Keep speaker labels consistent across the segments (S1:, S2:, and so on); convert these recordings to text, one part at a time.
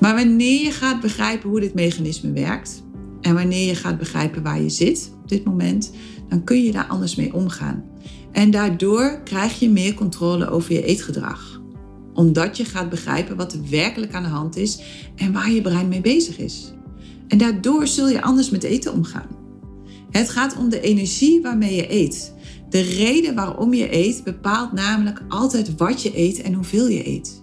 S1: Maar wanneer je gaat begrijpen hoe dit mechanisme werkt en wanneer je gaat begrijpen waar je zit op dit moment, dan kun je daar anders mee omgaan. En daardoor krijg je meer controle over je eetgedrag. Omdat je gaat begrijpen wat er werkelijk aan de hand is en waar je brein mee bezig is. En daardoor zul je anders met eten omgaan. Het gaat om de energie waarmee je eet. De reden waarom je eet bepaalt namelijk altijd wat je eet en hoeveel je eet.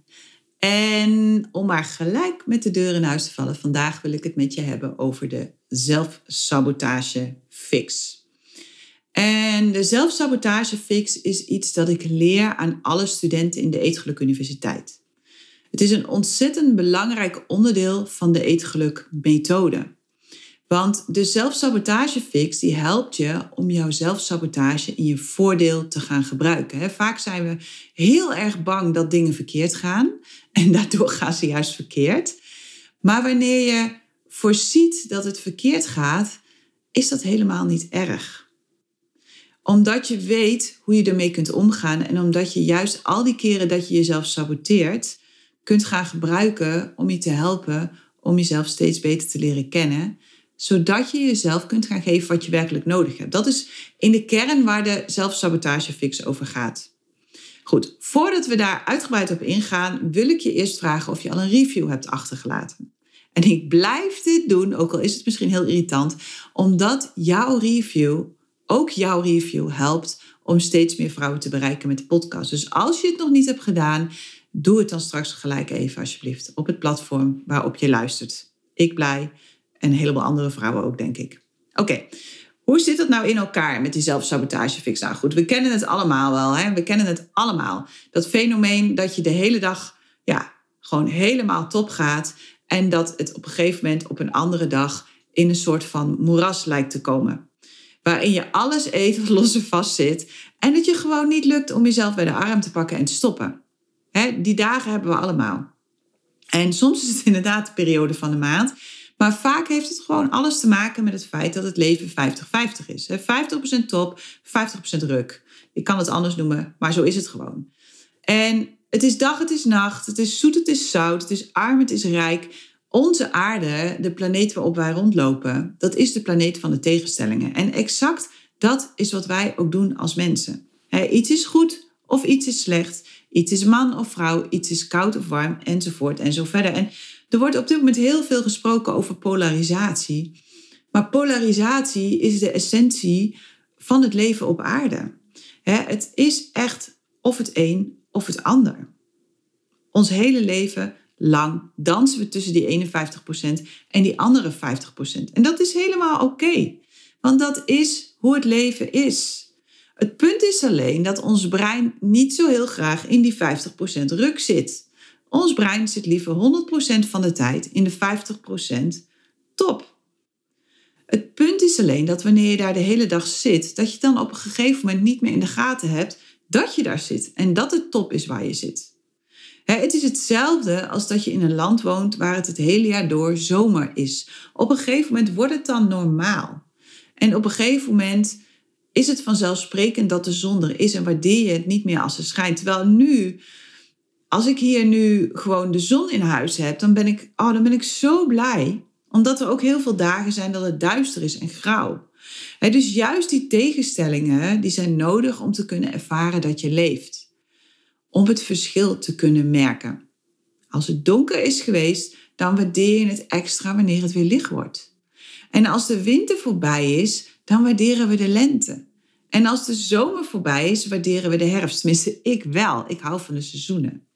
S1: En om maar gelijk met de deur in huis te vallen, vandaag wil ik het met je hebben over de zelfsabotage fix. En de zelfsabotage fix is iets dat ik leer aan alle studenten in de Eetgeluk Universiteit. Het is een ontzettend belangrijk onderdeel van de Eetgeluk methode. Want de zelfsabotagefix die helpt je om jouw zelfsabotage in je voordeel te gaan gebruiken. Vaak zijn we heel erg bang dat dingen verkeerd gaan en daardoor gaan ze juist verkeerd. Maar wanneer je voorziet dat het verkeerd gaat, is dat helemaal niet erg. Omdat je weet hoe je ermee kunt omgaan en omdat je juist al die keren dat je jezelf saboteert, kunt gaan gebruiken om je te helpen om jezelf steeds beter te leren kennen zodat je jezelf kunt gaan geven wat je werkelijk nodig hebt. Dat is in de kern waar de zelfsabotagefix over gaat. Goed, voordat we daar uitgebreid op ingaan, wil ik je eerst vragen of je al een review hebt achtergelaten. En ik blijf dit doen, ook al is het misschien heel irritant, omdat jouw review, ook jouw review, helpt om steeds meer vrouwen te bereiken met de podcast. Dus als je het nog niet hebt gedaan, doe het dan straks gelijk even alsjeblieft op het platform waarop je luistert. Ik blij en een heleboel andere vrouwen ook, denk ik. Oké, hoe zit het nou in elkaar met die zelfsabotagefix? Nou goed, we kennen het allemaal wel. Hè? We kennen het allemaal. Dat fenomeen dat je de hele dag ja, gewoon helemaal top gaat. En dat het op een gegeven moment op een andere dag in een soort van moeras lijkt te komen. Waarin je alles even los en vast zit. En het je gewoon niet lukt om jezelf bij de arm te pakken en te stoppen. Hè? Die dagen hebben we allemaal. En soms is het inderdaad de periode van de maand maar vaak heeft het gewoon alles te maken met het feit dat het leven 50-50 is. 50% top, 50% ruk. Ik kan het anders noemen, maar zo is het gewoon. En het is dag, het is nacht, het is zoet, het is zout, het is arm, het is rijk. Onze aarde, de planeet waarop wij rondlopen, dat is de planeet van de tegenstellingen. En exact dat is wat wij ook doen als mensen. iets is goed of iets is slecht. Iets is man of vrouw, iets is koud of warm, enzovoort en zo verder. En er wordt op dit moment heel veel gesproken over polarisatie. Maar polarisatie is de essentie van het leven op aarde. Het is echt of het een of het ander. Ons hele leven lang dansen we tussen die 51% en die andere 50%. En dat is helemaal oké, want dat is hoe het leven is. Het punt is alleen dat ons brein niet zo heel graag in die 50% ruk zit. Ons brein zit liever 100% van de tijd in de 50% top. Het punt is alleen dat wanneer je daar de hele dag zit, dat je dan op een gegeven moment niet meer in de gaten hebt dat je daar zit en dat het top is waar je zit. Het is hetzelfde als dat je in een land woont waar het het hele jaar door zomer is. Op een gegeven moment wordt het dan normaal. En op een gegeven moment is het vanzelfsprekend dat de zon er is en waardeer je het niet meer als ze schijnt. Terwijl nu, als ik hier nu gewoon de zon in huis heb, dan ben ik, oh, dan ben ik zo blij. Omdat er ook heel veel dagen zijn dat het duister is en grauw. dus juist die tegenstellingen, die zijn nodig om te kunnen ervaren dat je leeft. Om het verschil te kunnen merken. Als het donker is geweest, dan waardeer je het extra wanneer het weer licht wordt. En als de winter voorbij is, dan waarderen we de lente. En als de zomer voorbij is, waarderen we de herfst. Tenminste, ik wel. Ik hou van de seizoenen.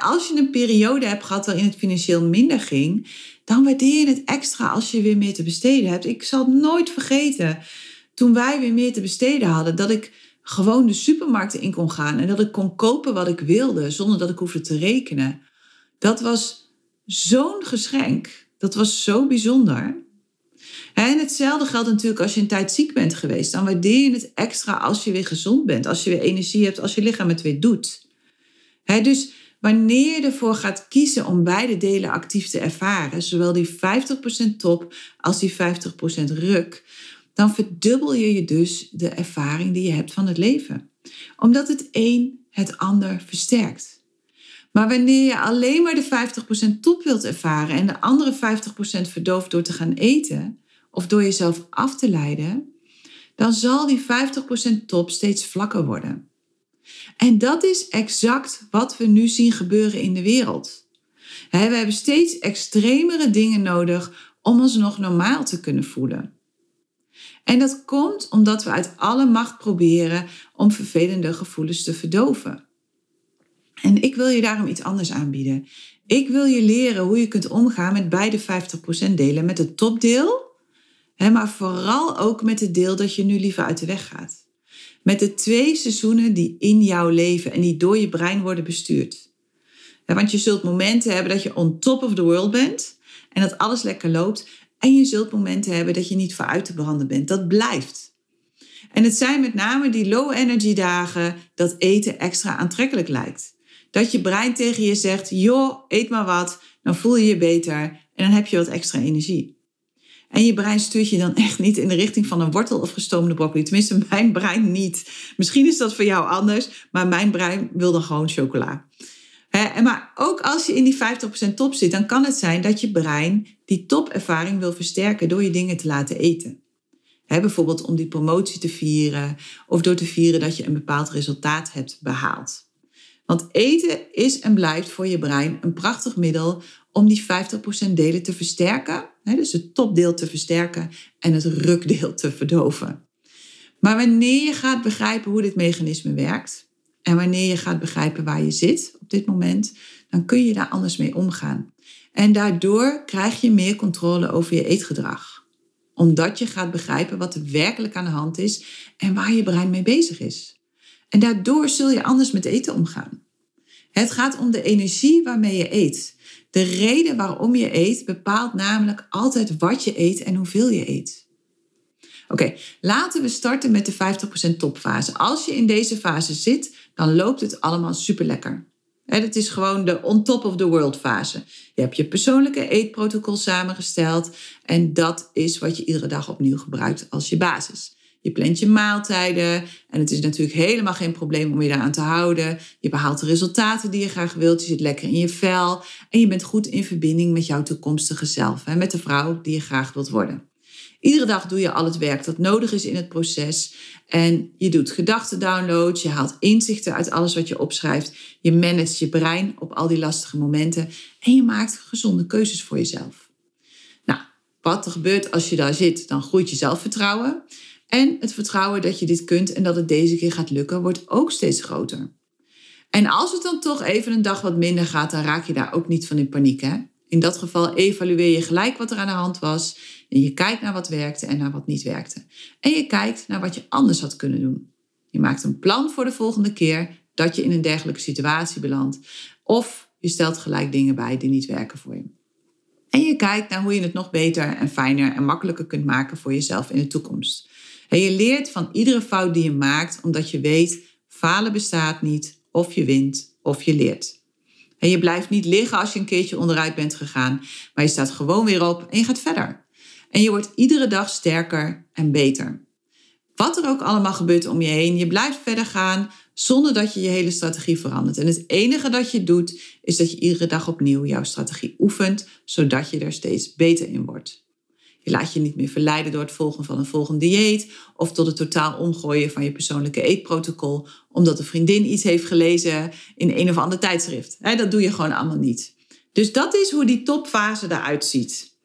S1: Als je een periode hebt gehad waarin het financieel minder ging, dan waardeer je het extra als je weer meer te besteden hebt. Ik zal nooit vergeten toen wij weer meer te besteden hadden, dat ik gewoon de supermarkten in kon gaan en dat ik kon kopen wat ik wilde zonder dat ik hoefde te rekenen. Dat was zo'n geschenk. Dat was zo bijzonder. En hetzelfde geldt natuurlijk als je een tijd ziek bent geweest. Dan waardeer je het extra als je weer gezond bent, als je weer energie hebt, als je lichaam het weer doet. dus wanneer je ervoor gaat kiezen om beide delen actief te ervaren, zowel die 50% top als die 50% ruk, dan verdubbel je je dus de ervaring die je hebt van het leven. Omdat het een het ander versterkt. Maar wanneer je alleen maar de 50% top wilt ervaren en de andere 50% verdooft door te gaan eten of door jezelf af te leiden, dan zal die 50% top steeds vlakker worden. En dat is exact wat we nu zien gebeuren in de wereld. We hebben steeds extremere dingen nodig om ons nog normaal te kunnen voelen. En dat komt omdat we uit alle macht proberen om vervelende gevoelens te verdoven. En ik wil je daarom iets anders aanbieden. Ik wil je leren hoe je kunt omgaan met beide 50% delen. Met het topdeel, maar vooral ook met het deel dat je nu liever uit de weg gaat. Met de twee seizoenen die in jouw leven en die door je brein worden bestuurd. Want je zult momenten hebben dat je on top of the world bent en dat alles lekker loopt. En je zult momenten hebben dat je niet vooruit te branden bent. Dat blijft. En het zijn met name die low energy dagen dat eten extra aantrekkelijk lijkt. Dat je brein tegen je zegt, joh, eet maar wat, dan voel je je beter en dan heb je wat extra energie. En je brein stuurt je dan echt niet in de richting van een wortel of gestoomde broccoli. Tenminste, mijn brein niet. Misschien is dat voor jou anders, maar mijn brein wil dan gewoon chocola. En maar ook als je in die 50% top zit, dan kan het zijn dat je brein die topervaring wil versterken door je dingen te laten eten. bijvoorbeeld om die promotie te vieren of door te vieren dat je een bepaald resultaat hebt behaald. Want eten is en blijft voor je brein een prachtig middel om die 50% delen te versterken. dus het topdeel te versterken en het rukdeel te verdoven. Maar wanneer je gaat begrijpen hoe dit mechanisme werkt en wanneer je gaat begrijpen waar je zit op dit moment, dan kun je daar anders mee omgaan. En daardoor krijg je meer controle over je eetgedrag. Omdat je gaat begrijpen wat er werkelijk aan de hand is en waar je brein mee bezig is. En daardoor zul je anders met eten omgaan. Het gaat om de energie waarmee je eet. De reden waarom je eet bepaalt namelijk altijd wat je eet en hoeveel je eet. Oké, laten we starten met de 50% topfase. Als je in deze fase zit, dan loopt het allemaal super lekker. Het is gewoon de on top of the world fase. Je hebt je persoonlijke eetprotocol samengesteld en dat is wat je iedere dag opnieuw gebruikt als je basis. Je plant je maaltijden en het is natuurlijk helemaal geen probleem om je daaraan te houden. Je behaalt de resultaten die je graag wilt. Je zit lekker in je vel en je bent goed in verbinding met jouw toekomstige zelf. en met de vrouw die je graag wilt worden. Iedere dag doe je al het werk dat nodig is in het proces. En je doet gedachtendownloads, je haalt inzichten uit alles wat je opschrijft. Je managt je brein op al die lastige momenten. En je maakt gezonde keuzes voor jezelf. Nou, wat er gebeurt als je daar zit, dan groeit je zelfvertrouwen. En het vertrouwen dat je dit kunt en dat het deze keer gaat lukken, wordt ook steeds groter. En als het dan toch even een dag wat minder gaat, dan raak je daar ook niet van in paniek. Hè? In dat geval evalueer je gelijk wat er aan de hand was. En je kijkt naar wat werkte en naar wat niet werkte. En je kijkt naar wat je anders had kunnen doen. Je maakt een plan voor de volgende keer dat je in een dergelijke situatie belandt. Of je stelt gelijk dingen bij die niet werken voor je. En je kijkt naar hoe je het nog beter en fijner en makkelijker kunt maken voor jezelf in de toekomst. En je leert van iedere fout die je maakt, omdat je weet, falen bestaat niet, of je wint of je leert. En je blijft niet liggen als je een keertje onderuit bent gegaan, maar je staat gewoon weer op en je gaat verder. En je wordt iedere dag sterker en beter. Wat er ook allemaal gebeurt om je heen, je blijft verder gaan zonder dat je je hele strategie verandert. En het enige dat je doet, is dat je iedere dag opnieuw jouw strategie oefent, zodat je er steeds beter in wordt. Je laat je niet meer verleiden door het volgen van een volgend dieet of tot het totaal omgooien van je persoonlijke eetprotocol omdat een vriendin iets heeft gelezen in een of ander tijdschrift. Dat doe je gewoon allemaal niet. Dus dat is hoe die topfase eruit ziet.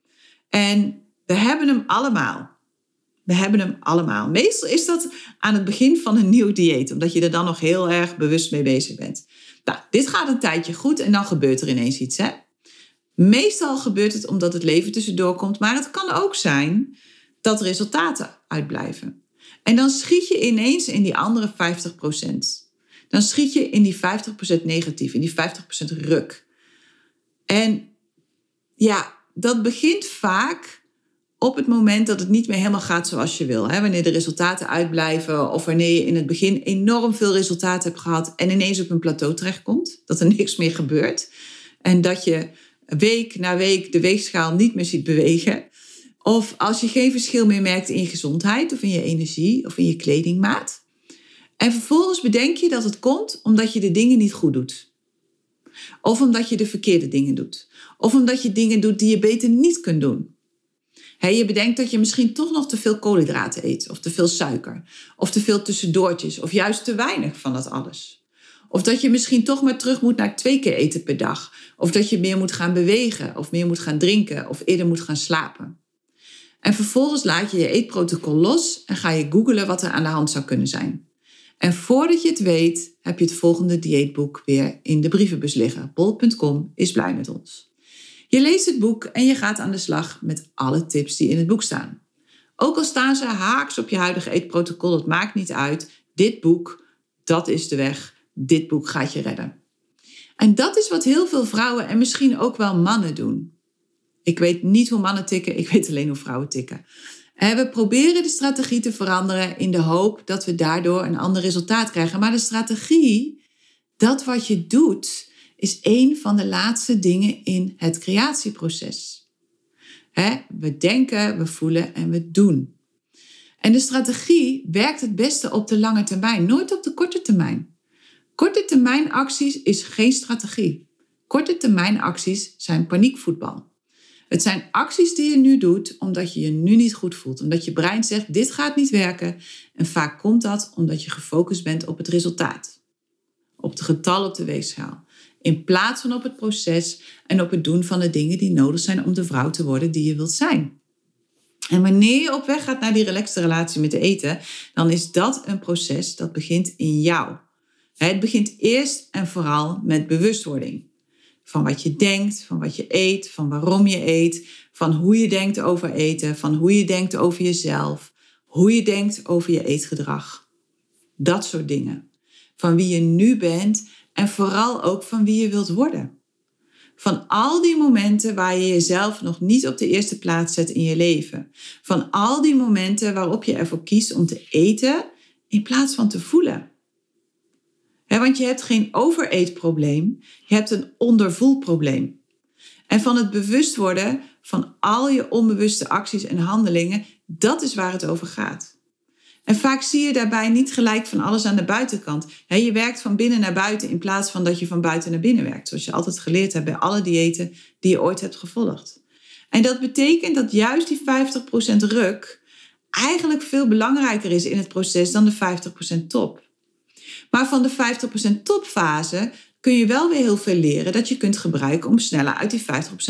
S1: En we hebben hem allemaal. We hebben hem allemaal. Meestal is dat aan het begin van een nieuw dieet, omdat je er dan nog heel erg bewust mee bezig bent. Nou, dit gaat een tijdje goed en dan gebeurt er ineens iets. Hè? Meestal gebeurt het omdat het leven tussendoor komt, maar het kan ook zijn dat resultaten uitblijven. En dan schiet je ineens in die andere 50%. Dan schiet je in die 50% negatief, in die 50% ruk. En ja, dat begint vaak op het moment dat het niet meer helemaal gaat zoals je wil. Hè? Wanneer de resultaten uitblijven of wanneer je in het begin enorm veel resultaten hebt gehad en ineens op een plateau terechtkomt, dat er niks meer gebeurt en dat je week na week de weegschaal niet meer ziet bewegen. Of als je geen verschil meer merkt in je gezondheid of in je energie of in je kledingmaat. En vervolgens bedenk je dat het komt omdat je de dingen niet goed doet. Of omdat je de verkeerde dingen doet. Of omdat je dingen doet die je beter niet kunt doen je bedenkt dat je misschien toch nog te veel koolhydraten eet, of te veel suiker, of te veel tussendoortjes, of juist te weinig van dat alles. Of dat je misschien toch maar terug moet naar twee keer eten per dag, of dat je meer moet gaan bewegen, of meer moet gaan drinken, of eerder moet gaan slapen. En vervolgens laat je je eetprotocol los en ga je googlen wat er aan de hand zou kunnen zijn. En voordat je het weet, heb je het volgende dieetboek weer in de brievenbus liggen. Bol.com is blij met ons. Je leest het boek en je gaat aan de slag met alle tips die in het boek staan. Ook al staan ze haaks op je huidige eetprotocol, het maakt niet uit. Dit boek, dat is de weg. Dit boek gaat je redden. En dat is wat heel veel vrouwen en misschien ook wel mannen doen. Ik weet niet hoe mannen tikken, ik weet alleen hoe vrouwen tikken. En we proberen de strategie te veranderen in de hoop dat we daardoor een ander resultaat krijgen. Maar de strategie, dat wat je doet, is een van de laatste dingen in het creatieproces. we denken, we voelen en we doen. En de strategie werkt het beste op de lange termijn, nooit op de korte termijn. Korte termijn acties is geen strategie. Korte termijn acties zijn paniekvoetbal. Het zijn acties die je nu doet omdat je je nu niet goed voelt. Omdat je brein zegt, dit gaat niet werken. En vaak komt dat omdat je gefocust bent op het resultaat. Op het getal op de weegschaal. In plaats van op het proces en op het doen van de dingen die nodig zijn om de vrouw te worden die je wilt zijn. En wanneer je op weg gaat naar die relaxte relatie met eten, dan is dat een proces dat begint in jou. Het begint eerst en vooral met bewustwording. Van wat je denkt, van wat je eet, van waarom je eet, van hoe je denkt over eten, van hoe je denkt over jezelf, hoe je denkt over je eetgedrag. Dat soort dingen. Van wie je nu bent en vooral ook van wie je wilt worden. Van al die momenten waar je jezelf nog niet op de eerste plaats zet in je leven. Van al die momenten waarop je ervoor kiest om te eten in plaats van te voelen. Want je hebt geen overeetprobleem, je hebt een ondervoelprobleem. En van het bewust worden van al je onbewuste acties en handelingen, dat is waar het over gaat. En vaak zie je daarbij niet gelijk van alles aan de buitenkant. je werkt van binnen naar buiten in plaats van dat je van buiten naar binnen werkt. Zoals je altijd geleerd hebt bij alle diëten die je ooit hebt gevolgd. En dat betekent dat juist die 50% ruk eigenlijk veel belangrijker is in het proces dan de 50% top. Maar van de 50% topfase kun je wel weer heel veel leren dat je kunt gebruiken om sneller uit die 50%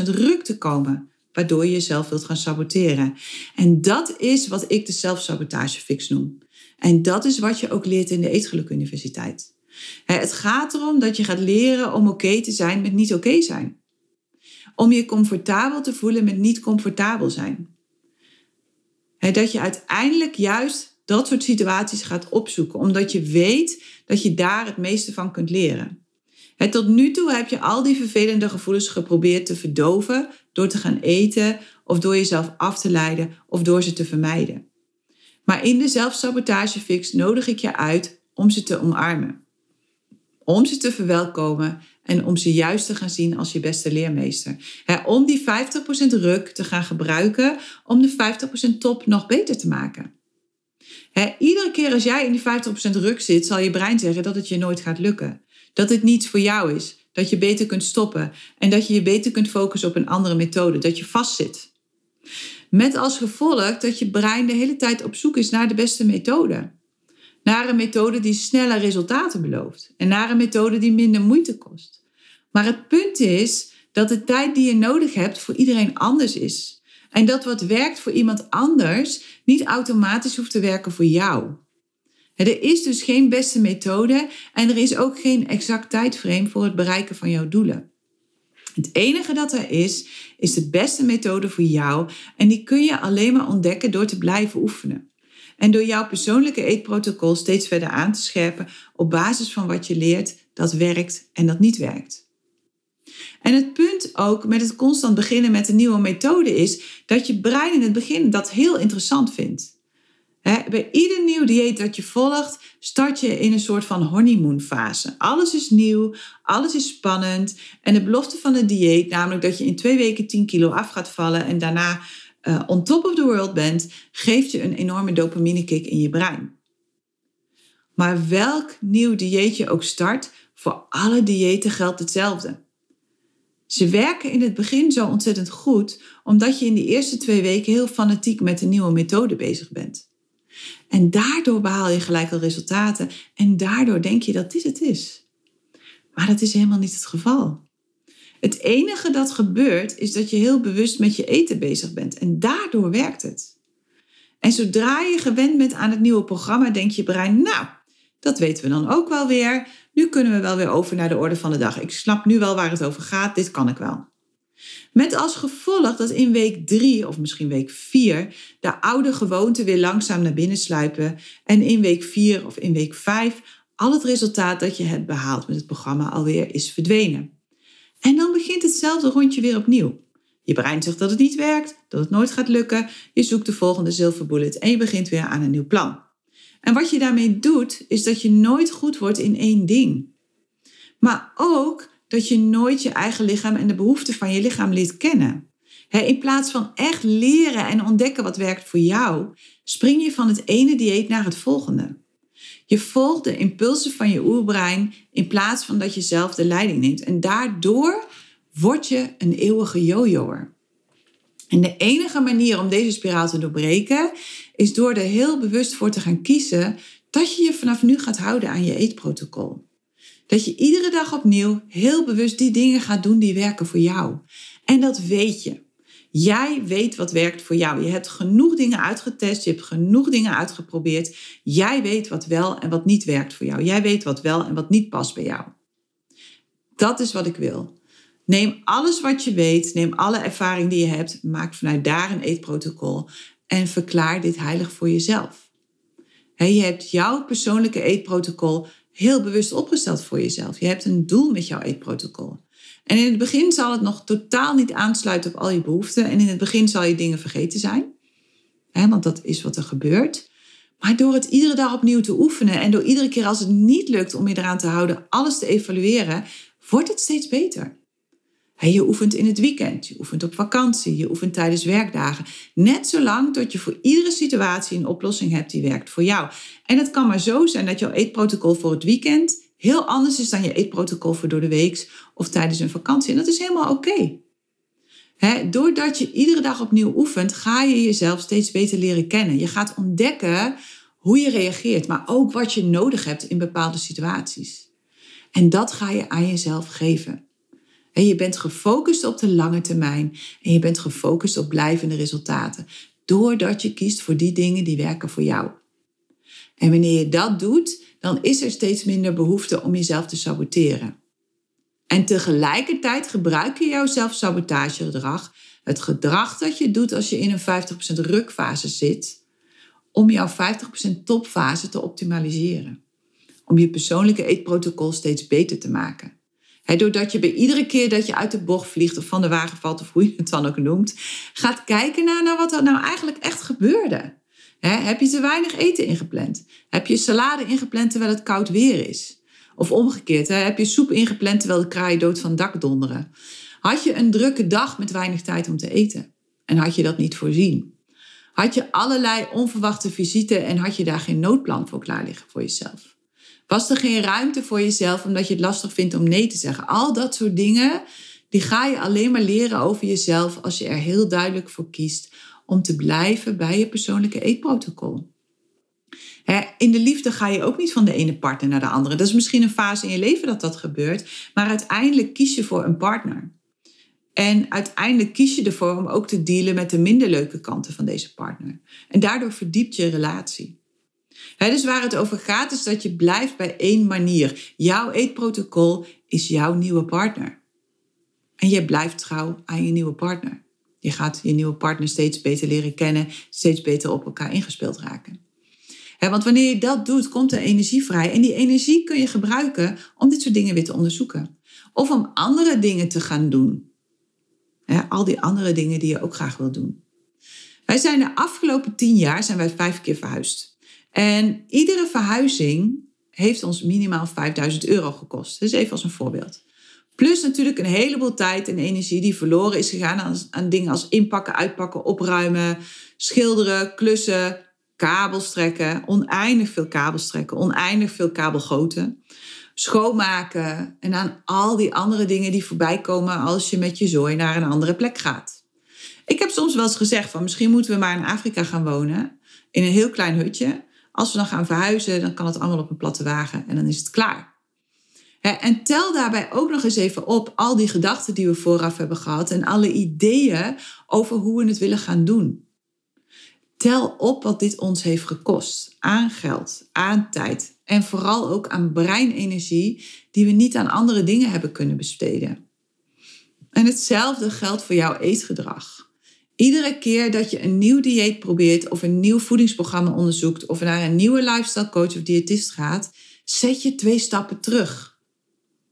S1: ruk te komen waardoor je jezelf wilt gaan saboteren. En dat is wat ik de zelfsabotagefix noem. En dat is wat je ook leert in de Eetgeluk Universiteit. Het gaat erom dat je gaat leren om oké te zijn met niet oké zijn. Om je comfortabel te voelen met niet comfortabel zijn. Dat je uiteindelijk juist dat soort situaties gaat opzoeken, omdat je weet dat je daar het meeste van kunt leren tot nu toe heb je al die vervelende gevoelens geprobeerd te verdoven door te gaan eten of door jezelf af te leiden of door ze te vermijden. Maar in de zelfsabotagefix nodig ik je uit om ze te omarmen. Om ze te verwelkomen en om ze juist te gaan zien als je beste leermeester. om die 50% ruk te gaan gebruiken om de 50% top nog beter te maken. Iedere keer als jij in die 50% ruk zit, zal je brein zeggen dat het je nooit gaat lukken. Dat het niets voor jou is. Dat je beter kunt stoppen. En dat je je beter kunt focussen op een andere methode. Dat je vastzit. Met als gevolg dat je brein de hele tijd op zoek is naar de beste methode. Naar een methode die sneller resultaten belooft. En naar een methode die minder moeite kost. Maar het punt is dat de tijd die je nodig hebt voor iedereen anders is. En dat wat werkt voor iemand anders niet automatisch hoeft te werken voor jou. Er is dus geen beste methode en er is ook geen exact tijdframe voor het bereiken van jouw doelen. Het enige dat er is, is de beste methode voor jou en die kun je alleen maar ontdekken door te blijven oefenen. En door jouw persoonlijke eetprotocol steeds verder aan te scherpen op basis van wat je leert dat werkt en dat niet werkt. En het punt ook met het constant beginnen met een nieuwe methode is dat je brein in het begin dat heel interessant vindt. bij ieder nieuw dieet dat je volgt, start je in een soort van honeymoonfase. Alles is nieuw, alles is spannend. En de belofte van het dieet, namelijk dat je in twee weken 10 kilo af gaat vallen en daarna uh, on top of the world bent, geeft je een enorme dopaminekick in je brein. Maar welk nieuw dieet je ook start, voor alle diëten geldt hetzelfde. Ze werken in het begin zo ontzettend goed, omdat je in de eerste twee weken heel fanatiek met een nieuwe methode bezig bent. En daardoor behaal je gelijk al resultaten en daardoor denk je dat dit het is. Maar dat is helemaal niet het geval. Het enige dat gebeurt is dat je heel bewust met je eten bezig bent en daardoor werkt het. En zodra je gewend bent aan het nieuwe programma, denkt je brein, nou, dat weten we dan ook wel weer. Nu kunnen we wel weer over naar de orde van de dag. Ik snap nu wel waar het over gaat, dit kan ik wel. Met als gevolg dat in week drie of misschien week vier de oude gewoonten weer langzaam naar binnen sluipen en in week vier of in week vijf al het resultaat dat je hebt behaald met het programma alweer is verdwenen. En dan begint hetzelfde rondje weer opnieuw. Je brein zegt dat het niet werkt, dat het nooit gaat lukken. Je zoekt de volgende zilverbullet en je begint weer aan een nieuw plan. En wat je daarmee doet, is dat je nooit goed wordt in één ding. Maar ook dat je nooit je eigen lichaam en de behoeften van je lichaam leert kennen. in plaats van echt leren en ontdekken wat werkt voor jou, spring je van het ene dieet naar het volgende. Je volgt de impulsen van je oerbrein in plaats van dat je zelf de leiding neemt. En daardoor word je een eeuwige jojoer. En de enige manier om deze spiraal te doorbreken is door er heel bewust voor te gaan kiezen dat je je vanaf nu gaat houden aan je eetprotocol. Dat je iedere dag opnieuw heel bewust die dingen gaat doen die werken voor jou. En dat weet je. Jij weet wat werkt voor jou. Je hebt genoeg dingen uitgetest, je hebt genoeg dingen uitgeprobeerd. Jij weet wat wel en wat niet werkt voor jou. Jij weet wat wel en wat niet past bij jou. Dat is wat ik wil. Neem alles wat je weet, neem alle ervaring die je hebt, maak vanuit daar een eetprotocol en verklaar dit heilig voor jezelf. je hebt jouw persoonlijke eetprotocol heel bewust opgesteld voor jezelf. Je hebt een doel met jouw eetprotocol. En in het begin zal het nog totaal niet aansluiten op al je behoeften. En in het begin zal je dingen vergeten zijn. want dat is wat er gebeurt. Maar door het iedere dag opnieuw te oefenen en door iedere keer als het niet lukt om je eraan te houden, alles te evalueren, wordt het steeds beter. Je oefent in het weekend, je oefent op vakantie, je oefent tijdens werkdagen. Net zolang tot je voor iedere situatie een oplossing hebt die werkt voor jou. En het kan maar zo zijn dat jouw eetprotocol voor het weekend heel anders is dan je eetprotocol voor door de week of tijdens een vakantie. En dat is helemaal oké. Doordat je iedere dag opnieuw oefent, ga je jezelf steeds beter leren kennen. Je gaat ontdekken hoe je reageert, maar ook wat je nodig hebt in bepaalde situaties. En dat ga je aan jezelf geven. En je bent gefocust op de lange termijn en je bent gefocust op blijvende resultaten. Doordat je kiest voor die dingen die werken voor jou. En wanneer je dat doet, dan is er steeds minder behoefte om jezelf te saboteren. En tegelijkertijd gebruik je jouw zelfsabotagegedrag, het gedrag dat je doet als je in een 50% rukfase zit, om jouw 50% topfase te optimaliseren. Om je persoonlijke eetprotocol steeds beter te maken. Doordat je bij iedere keer dat je uit de bocht vliegt of van de wagen valt of hoe je het dan ook noemt, gaat kijken naar, wat er nou eigenlijk echt gebeurde heb je te weinig eten ingepland? Heb je salade ingepland terwijl het koud weer is? Of omgekeerd, heb je soep ingepland terwijl de kraaien dood van dak donderen? Had je een drukke dag met weinig tijd om te eten? En had je dat niet voorzien? Had je allerlei onverwachte visite en had je daar geen noodplan voor klaar liggen voor jezelf? Was er geen ruimte voor jezelf omdat je het lastig vindt om nee te zeggen? Al dat soort dingen, die ga je alleen maar leren over jezelf als je er heel duidelijk voor kiest om te blijven bij je persoonlijke eetprotocol. In de liefde ga je ook niet van de ene partner naar de andere. Dat is misschien een fase in je leven dat dat gebeurt, maar uiteindelijk kies je voor een partner. En uiteindelijk kies je ervoor om ook te dealen met de minder leuke kanten van deze partner. En daardoor verdiept je relatie. Dus waar het over gaat is dat je blijft bij één manier. Jouw eetprotocol is jouw nieuwe partner. En je blijft trouw aan je nieuwe partner. Je gaat je nieuwe partner steeds beter leren kennen, steeds beter op elkaar ingespeeld raken. want wanneer je dat doet, komt er energie vrij. En die energie kun je gebruiken om dit soort dingen weer te onderzoeken. Of om andere dingen te gaan doen. al die andere dingen die je ook graag wil doen. Wij zijn de afgelopen tien jaar zijn wij vijf keer verhuisd. En iedere verhuizing heeft ons minimaal 5000 euro gekost. Dus even als een voorbeeld. Plus natuurlijk een heleboel tijd en energie die verloren is gegaan aan, aan dingen als inpakken, uitpakken, opruimen, schilderen, klussen, kabels trekken, oneindig veel kabels trekken, oneindig veel kabelgoten, schoonmaken en aan al die andere dingen die voorbij komen als je met je zooi naar een andere plek gaat. Ik heb soms wel eens gezegd van misschien moeten we maar in Afrika gaan wonen, in een heel klein hutje. Als we dan gaan verhuizen, dan kan het allemaal op een platte wagen en dan is het klaar. En tel daarbij ook nog eens even op al die gedachten die we vooraf hebben gehad en alle ideeën over hoe we het willen gaan doen. Tel op wat dit ons heeft gekost aan geld, aan tijd en vooral ook aan breinenergie die we niet aan andere dingen hebben kunnen besteden. En hetzelfde geldt voor jouw eetgedrag. Iedere keer dat je een nieuw dieet probeert of een nieuw voedingsprogramma onderzoekt of naar een nieuwe lifestyle coach of diëtist gaat, zet je twee stappen terug.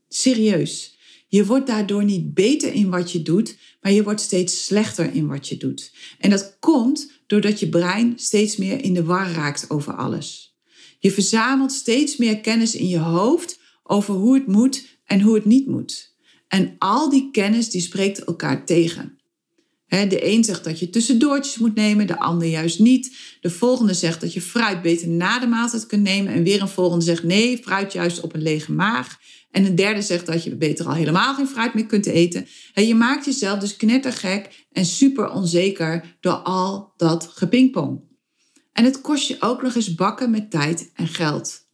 S1: Serieus. Je wordt daardoor niet beter in wat je doet, maar je wordt steeds slechter in wat je doet. En dat komt doordat je brein steeds meer in de war raakt over alles. Je verzamelt steeds meer kennis in je hoofd over hoe het moet en hoe het niet moet. En al die kennis die spreekt elkaar tegen. De een zegt dat je tussendoortjes moet nemen, de ander juist niet. De volgende zegt dat je fruit beter na de maaltijd kunt nemen. En weer een volgende zegt nee, fruit juist op een lege maag. En een derde zegt dat je beter al helemaal geen fruit meer kunt eten. En je maakt jezelf dus knettergek en super onzeker door al dat gepingpong. En het kost je ook nog eens bakken met tijd en geld.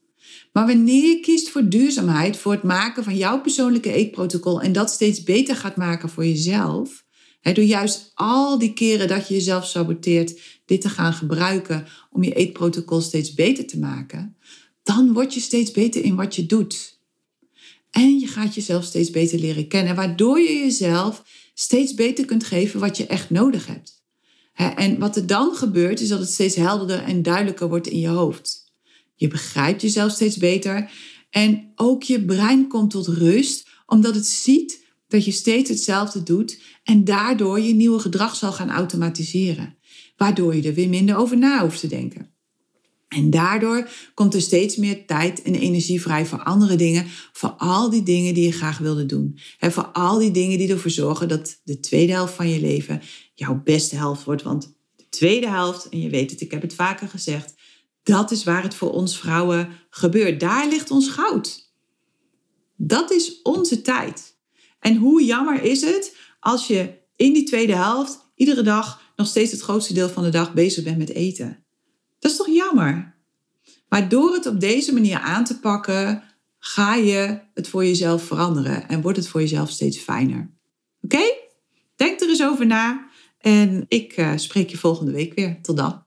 S1: Maar wanneer je kiest voor duurzaamheid, voor het maken van jouw persoonlijke eetprotocol en dat steeds beter gaat maken voor jezelf, door juist al die keren dat je jezelf saboteert, dit te gaan gebruiken om je eetprotocol steeds beter te maken, dan word je steeds beter in wat je doet. En je gaat jezelf steeds beter leren kennen, waardoor je jezelf steeds beter kunt geven wat je echt nodig hebt. En wat er dan gebeurt, is dat het steeds helderder en duidelijker wordt in je hoofd. Je begrijpt jezelf steeds beter en ook je brein komt tot rust, omdat het ziet dat je steeds hetzelfde doet en daardoor je nieuwe gedrag zal gaan automatiseren, waardoor je er weer minder over na hoeft te denken. En daardoor komt er steeds meer tijd en energie vrij voor andere dingen, voor al die dingen die je graag wilde doen. En voor al die dingen die ervoor zorgen dat de tweede helft van je leven jouw beste helft wordt. Want de tweede helft, en je weet het, ik heb het vaker gezegd, dat is waar het voor ons vrouwen gebeurt. Daar ligt ons goud. Dat is onze tijd. En hoe jammer is het als je in die tweede helft iedere dag nog steeds het grootste deel van de dag bezig bent met eten. Dat is toch jammer? Maar door het op deze manier aan te pakken, ga je het voor jezelf veranderen en wordt het voor jezelf steeds fijner. Oké? Denk er eens over na en ik uh, spreek je volgende week weer. Tot dan.